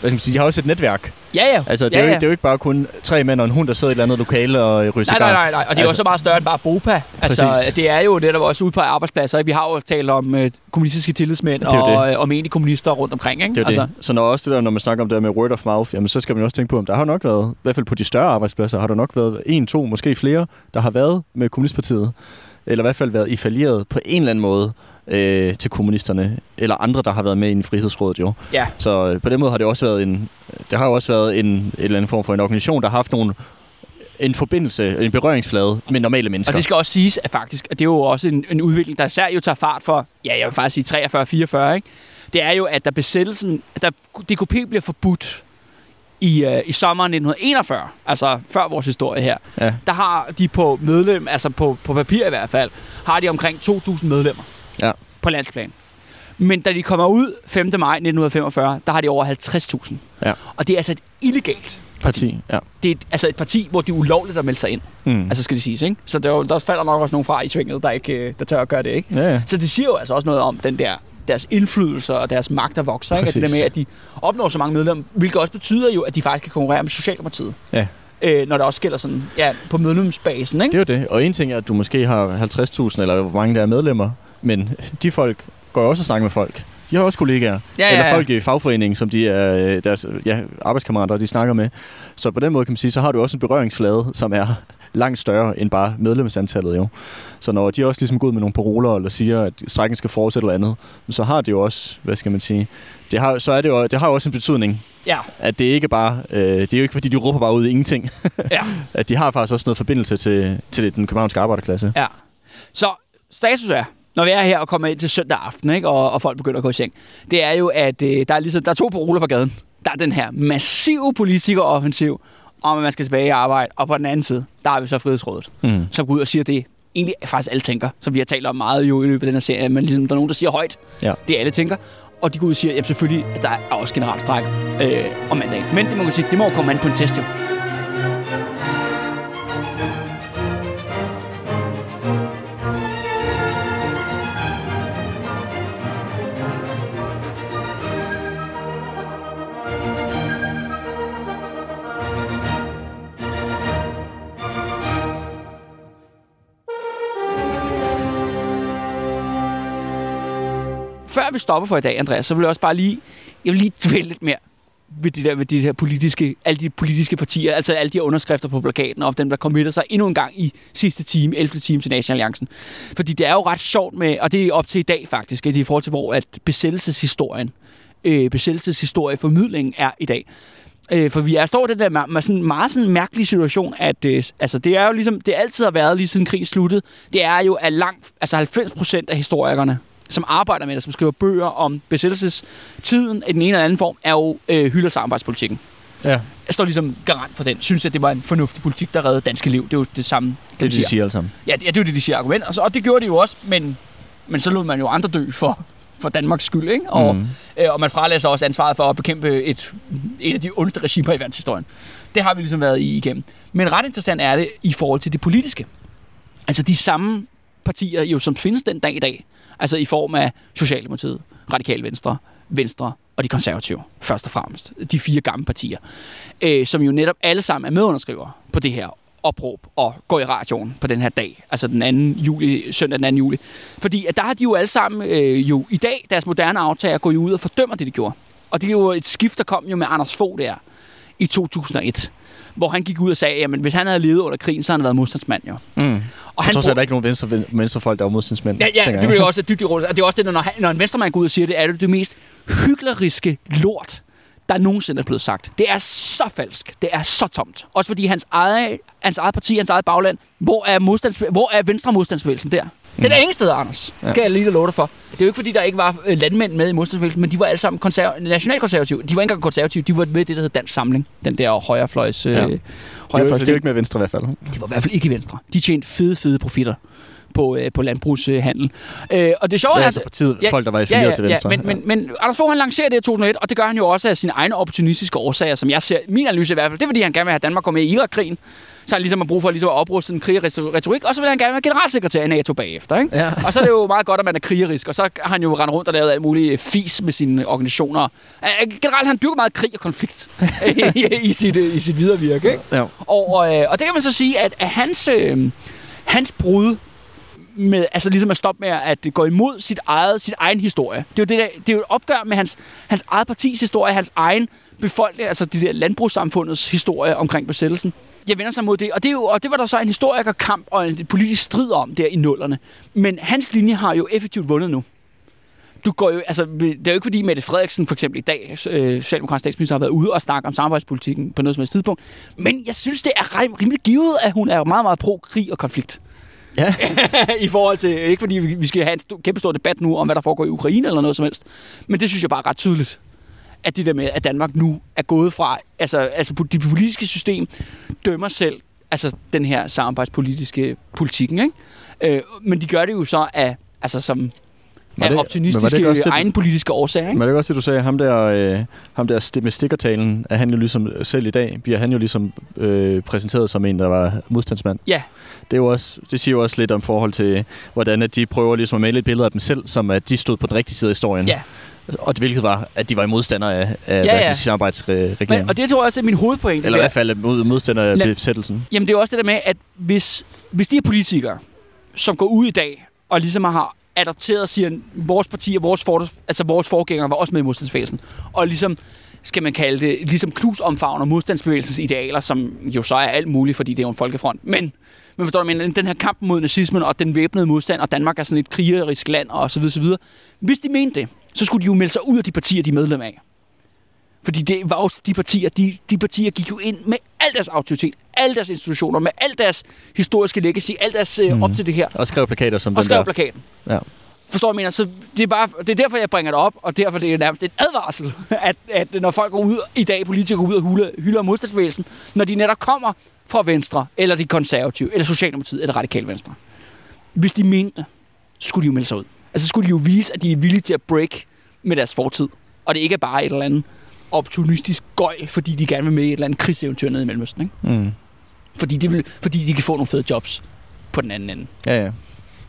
hvad skal man sige, de har også et netværk. Ja, ja. Altså, det, ja, er jo, ja. ikke- det er jo ikke bare kun tre mænd og en hund, der sidder i et eller andet lokale og ryger Nej, nej, nej, nej. Og det er jo Altså- også meget større end bare BOPA. Altså, Præcis. det er jo netop også ude på arbejdspladser. ikke? Vi har jo talt om øh, kommunistiske tillidsmænd Det og, øh, og menige kommunister rundt omkring. Ikke? Det er altså. det. Så når også det der, når man snakker om det der med word of mouth, jamen så skal man også tænke på, om der har nok været, i hvert fald på de større arbejdspladser, har der nok været en, to, måske flere, der har været med Kommunistpartiet, eller i hvert fald været affilieret på en eller anden måde øh, til kommunisterne, eller andre, der har været med i en frihedsrådet jo. Ja. Så øh, på den måde har det også været en, det har jo også været en, en eller anden form for en organisation, der har haft nogle, en forbindelse, en berøringsflade med normale mennesker. Og det skal også siges, at faktisk, at det er jo også en, en udvikling, der især jo tager fart for, ja, jeg vil faktisk sige 43-44, ikke? Det er jo, at der besættelsen, at der, DKP bliver forbudt i, øh, i sommeren 1941, altså før vores historie her. Ja. Der har de på medlem, altså på, på papir i hvert fald, har de omkring 2.000 medlemmer Ja. på landsplan. Men da de kommer ud 5. maj 1945, der har de over 50.000. Ja. Og det er altså et illegalt Parti, ja. det er et, altså et parti, hvor det er ulovligt at melde sig ind. Mm. Altså skal det siges, ikke? Så der, er der falder nok også nogen fra i svinget, der, ikke, øh, der tør at gøre det, ikke? ja, ja. Så det siger jo altså også noget om den der deres indflydelse og deres magter vokser. Ikke? At det der med, at de opnår så mange medlemmer, hvilket også betyder jo, at de faktisk kan konkurrere med Socialdemokratiet. Ja. Øh, når det også gælder sådan, ja, på medlemsbasen, ikke? Det er jo det. Og en ting er, at du måske har 50.000, eller hvor mange der er medlemmer, men de folk går jo også og snakker med folk. De har også kollegaer. Ja, ja, Eller ja. folk i fagforeningen, som de er øh, deres ja, arbejdskammerater, de snakker med. Så på den måde kan man sige, så har du også en berøringsflade, som er langt større end bare medlemsantallet jo. Så når de også ligesom går ud med nogle paroler, eller siger, at strækken skal fortsætte eller andet, så har det jo også, hvad skal man sige, det har, så er det jo, det har jo også en betydning, Ja, at det ikke bare, øh, det er jo ikke fordi, de råber bare ud i ingenting. ja. at de har faktisk også noget forbindelse til, til den københavnske arbejderklasse. Ja. Så status er, når vi er her og kommer ind til søndag aften, ikke, og, og folk begynder at gå i seng, det er jo, at øh, der, er ligesom, der er to paroler på gaden. Der er den her massive politikeroffensiv, om at man skal tilbage i arbejde, og på den anden side, der har vi så Frihedsrådet, Mm. som går ud og siger det, egentlig faktisk alle tænker, som vi har talt om meget jo i løbet af den her serie, men ligesom der er nogen, der siger højt, Ja. det alle tænker, og de går ud og siger, jamen selvfølgelig, at der er også generalstræk øh, om mandagen. Men det må man sige, det må komme an på en test jo. Før vi stopper for i dag, Andreas, så vil jeg også bare lige, jeg vil lige dvæle lidt mere ved de der, ved de her politiske, alle de politiske partier, altså alle de her underskrifter på plakaten, og dem, der committer sig endnu en gang i sidste time, 11. time til Nationalalliancen. Fordi det er jo ret sjovt med, og det er op til i dag faktisk, at det er i forhold til, hvor at besættelseshistorien, øh, besættelseshistorieformidlingen er i dag. Øh, for vi er står i det der med, med sådan en meget sådan mærkelig situation, at øh, altså, det er jo ligesom, det altid har været lige siden krigen sluttede, det er jo, at langt, altså 90 procent af historikerne, som arbejder med det, som skriver bøger om besættelsestiden i den ene eller anden form, er jo øh, hylder samarbejdspolitikken. Ja, Jeg står ligesom garant for den. Synes, at det var en fornuftig politik, der reddede danske liv. Det er jo det samme, det kan det, de siger alle sammen. Ja, det, ja, det er jo det, de siger argument. Og, så, og det gjorde de jo også, men, men så lod man jo andre dø for, for Danmarks skyld, ikke? Og, Mm. øh, og man fralagde sig også ansvaret for at bekæmpe et, et af de ondeste regimer i verdenshistorien. Det har vi ligesom været i igennem. Men ret interessant er det i forhold til det politiske. Altså de samme partier, jo, som findes den dag i dag, altså i form af Socialdemokratiet, Radikal Venstre, Venstre og de konservative, først og fremmest. De fire gamle partier, øh, som jo netop alle sammen er medunderskrivere på det her opråb og går i radioen på den her dag, altså den 2. juli, søndag den 2. juli. Fordi at der har de jo alle sammen øh, jo i dag, deres moderne aftager, går jo ud og fordømmer det, de gjorde. Og det er jo et skift, der kom jo med Anders Fogh der i 2001, hvor han gik ud og sagde, at hvis han havde levet under krigen, så havde han været modstandsmand jo. Mm. Og han så er brug- der ikke nogen venstre, venstrefolk, der var modstandsmænd. Ja, ja det jo også dybt ironisk. Og det er også det, når, når en venstremand går ud og siger det, er det det mest hykleriske lort, der nogensinde er blevet sagt. Det er så falsk. Det er så tomt. Også fordi hans eget, hans eget parti, hans eget bagland, hvor er, modstands, hvor er venstre modstandsbevægelsen der? Den er ingen steder, Anders. Ja. Ja. Kan jeg lige love dig for. Det er jo ikke fordi, der ikke var øh, landmænd med i modstandsbevægelsen, men de var alle sammen konserv- nationalkonservative. De var ikke engang konservative, de var med i det, der hedder Dansk Samling. Den der højrefløjs... Øh, Ja. ja. Det er, jo, højrefløjs er jo ikke med venstre i hvert fald. de var i hvert fald ikke i Venstre. De tjente fede, fede profitter på, øh, på landbrugshandel. Øh, og det sjove Det er, altså partiet, Ja, folk, der var i ja, ja, til venstre. Ja, men, men, men Anders Fogh, han lancerer det i 2001, og det gør han jo også af sine egne opportunistiske årsager, som jeg ser, min analyse i hvert fald, det er fordi, han gerne vil have, Danmark går med i Irak-krigen, så han ligesom har brug for ligesom at opruste den krigerretorik, og så vil han gerne være generalsekretær i NATO bagefter. Ikke? Ja. Og så er det jo meget godt, at man er krigerisk, og så har han jo rendt rundt og lavet alt muligt fis med sine organisationer. Generelt, han dyrker meget krig og konflikt i, i, sit, øh, i sit videre virke. Ikke? Ja. Og, øh, og det kan man så sige, at, at hans, øh, hans brud med, altså ligesom at stoppe med at gå imod sit eget, sit egen historie. Det er jo, det der, det er jo et opgør med hans, hans eget partis historie, hans egen befolkning, altså det der landbrugssamfundets historie omkring besættelsen. Jeg vender sig mod det, og det, er jo, og det var der så en historikerkamp og en politisk strid om der i nullerne. Men hans linje har jo effektivt vundet nu. Du går jo, altså, det er jo ikke fordi Mette Frederiksen for eksempel i dag, øh, Socialdemokratisk statsminister, har været ude og snakke om samarbejdspolitikken på noget som helst tidspunkt. Men jeg synes, det er rim- rimelig givet, at hun er meget, meget pro-krig og konflikt. Ja. I forhold til, ikke fordi vi skal have en kæmpe stor debat nu om, hvad der foregår i Ukraine eller noget som helst. Men det synes jeg bare er ret tydeligt. At det der med, at Danmark nu er gået fra, altså, altså det politiske system dømmer selv, altså den her samarbejdspolitiske politikken, ikke? Øh, men de gør det jo så af, altså som af det- optimistiske også det, du- egen politiske årsager. Ikke? Men det er også det, du sagde, ham der, øh, ham der med stikkertalen, er han jo ligesom, selv i dag, bliver han jo ligesom øh, præsenteret som en, der var modstandsmand. Ja. Det, er jo også, det siger jo også lidt om forhold til, hvordan at de prøver ligesom at male et billede af dem selv, som at de stod på den rigtige side af historien. Ja. Og det hvilket var, at de var i modstandere af, af Ja, ja, samarbejdsregeringen. Men, og det tror jeg også er min hovedpointe. Eller i hvert fald mod, modstandere af besættelsen. Jamen det er også det der med, at hvis, hvis de er politikere, som går ud i dag og ligesom har adopteret og siger, vores parti og vores, for, altså vores forgængere var også med i modstandsbevægelsen, og ligesom skal man kalde det, ligesom knus omfavner modstandsbevægelsens idealer, som jo så er alt muligt, fordi det er jo en folkefront. Men, men forstår du, men den her kamp mod nazismen og den væbnede modstand, og Danmark er sådan et krigerisk land, og så videre, så videre. Hvis de mente det, så skulle de jo melde sig ud af de partier, de er medlem af. Fordi det var jo de partier, de, de partier gik jo ind med al deres autoritet, alle deres institutioner, med al deres historiske legacy, alt deres øh, Mhm. op til det her, Og skrev plakater som og den skrev der. plakaten. Ja. Forstår jeg mener? Så det er, bare, det er derfor, jeg bringer det op, og derfor det er nærmest et advarsel, at, at når folk går ud i dag, politikere går ud og hylder, hylder modstandsbevægelsen, når de netop kommer fra Venstre, eller de konservative, eller Socialdemokratiet, eller Radikale Venstre. Hvis de mente skulle de jo melde sig ud. Altså så skulle de jo vise, at de er villige til at break med deres fortid. Og det ikke er bare et eller andet opportunistisk gøj, fordi de gerne vil med i et eller andet krigseventyr nede i Mellemøsten. Ikke? Mm. Fordi, de vil, fordi de kan få nogle fede jobs på den anden ende. Ja, ja.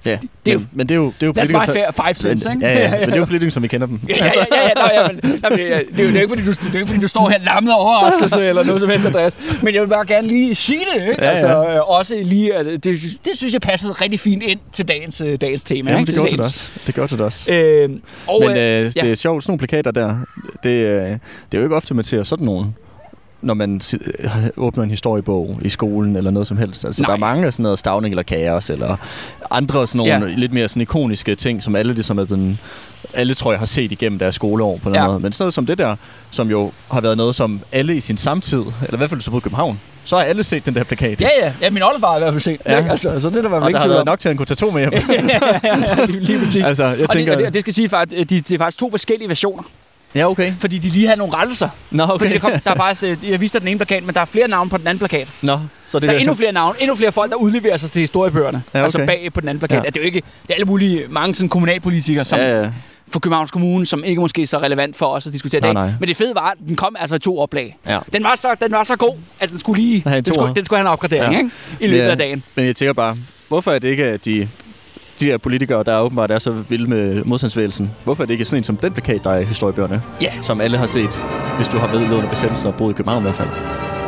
Ja, det er men, jo- men det er jo, det er jo That's my politikere, fair five cents, ikke? ja, ja, men det er jo politikere, som vi kender dem. Ja, ja, ja, ja, ja, nå, ja men, det, er- det, er jo, det, er ikke, fordi du, det er jo ikke, fordi du står her lammet af overraskelse eller noget som helst, Andreas. Men jeg vil bare gerne lige sige det, ikke? Ja, ja. Altså, øh, også lige, at det, det, det synes jeg passede rigtig fint ind til dagens, øh, dagens tema. Ikke? det gjorde det også. Det gjorde det også. Øh, og, Men øh, øh, det er sjovt, sådan nogle plakater der, det, øh, det er jo ikke ofte, man ser sådan nogen, når man øh, åbner en historiebog i skolen eller noget som helst. Altså, Nej. der er mange af sådan noget Stavning eller Kaos, eller andre sådan nogle Ja. ja. lidt mere sådan ikoniske ting, som alle ligesom er blevet, alle tror jeg har set igennem deres skoleår på den Ja. ja. måde. Men sådan noget som det der, som jo har været noget, som alle i sin samtid, eller i hvert fald boede i København, så har alle set den der plakat. ja, ja, ja, min oldefar har i hvert fald set Ja. ja. altså, så det er der var og vel der ikke har tvivl været nok til, at han kunne tage to med hjem. ja, lige, lige præcis. altså, jeg og, tænker... det, og det, det skal sige faktisk, at de, det er faktisk to forskellige versioner, ja, okay. fordi de lige har nogle rettelser. Nå, Okay. Fordi det kom, der er faktisk, øh, jeg viste dig den ene plakat, men der er flere navne på den anden plakat. Nå, så det Der er endnu flere navne, endnu flere folk, der udleverer sig til historiebøgerne. Ja, Ja, okay. Altså bag på den anden plakat. Ja. Ja. Det er jo ikke, det er alle mulige, mange sådan kommunalpolitikere, som ja. Ja, for Københavns Kommune, som ikke måske er så relevant for os at diskutere i Nej, dag. nej. Men det fede var, at den kom altså i to oplag. ja. Den var så, den var så god, at den skulle lige, den skulle, den skulle have en opgradering. Ja. ikke? I løbet Ja. af dagen. Men jeg tænker bare, hvorfor er det ikke, at de, de der politikere, der åbenbart er så vilde med modstandsvægelsen, hvorfor er det ikke sådan en som den plakat, der er i historiebøgerne? Ja. Som alle har set, hvis du har under besættelsen og boet i København i hvert fald.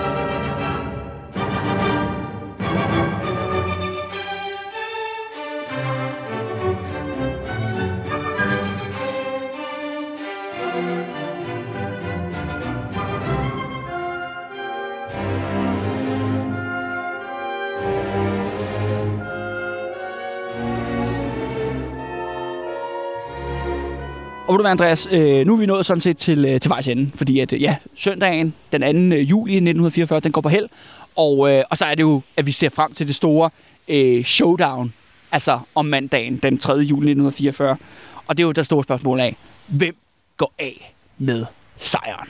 Og ved du hvad, Andreas, øh, nu er vi nået sådan set til, øh, til vejs ende, fordi at, øh, ja, søndagen, den 2. Øh, juli 1944, den går på held, og, øh, og så er det jo, at vi ser frem til det store øh, showdown, altså om mandagen, den 3. juli 1944. Og det er jo det store spørgsmål af, hvem går af med sejren?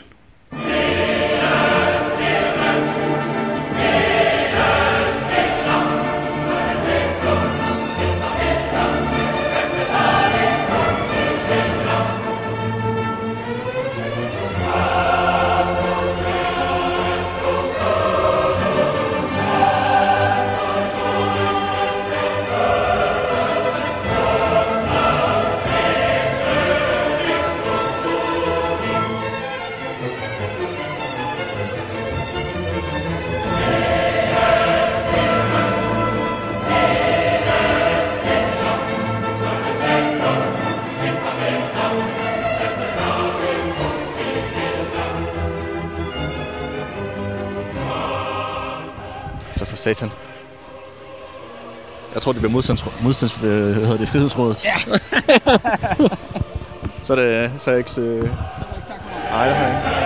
Satan. Jeg tror, det bliver modstands... modstands øh, hvad hedder det? Frihedsrådet. Ja. så er det... Så er jeg ikke... Øh... Nej, det har jeg ikke.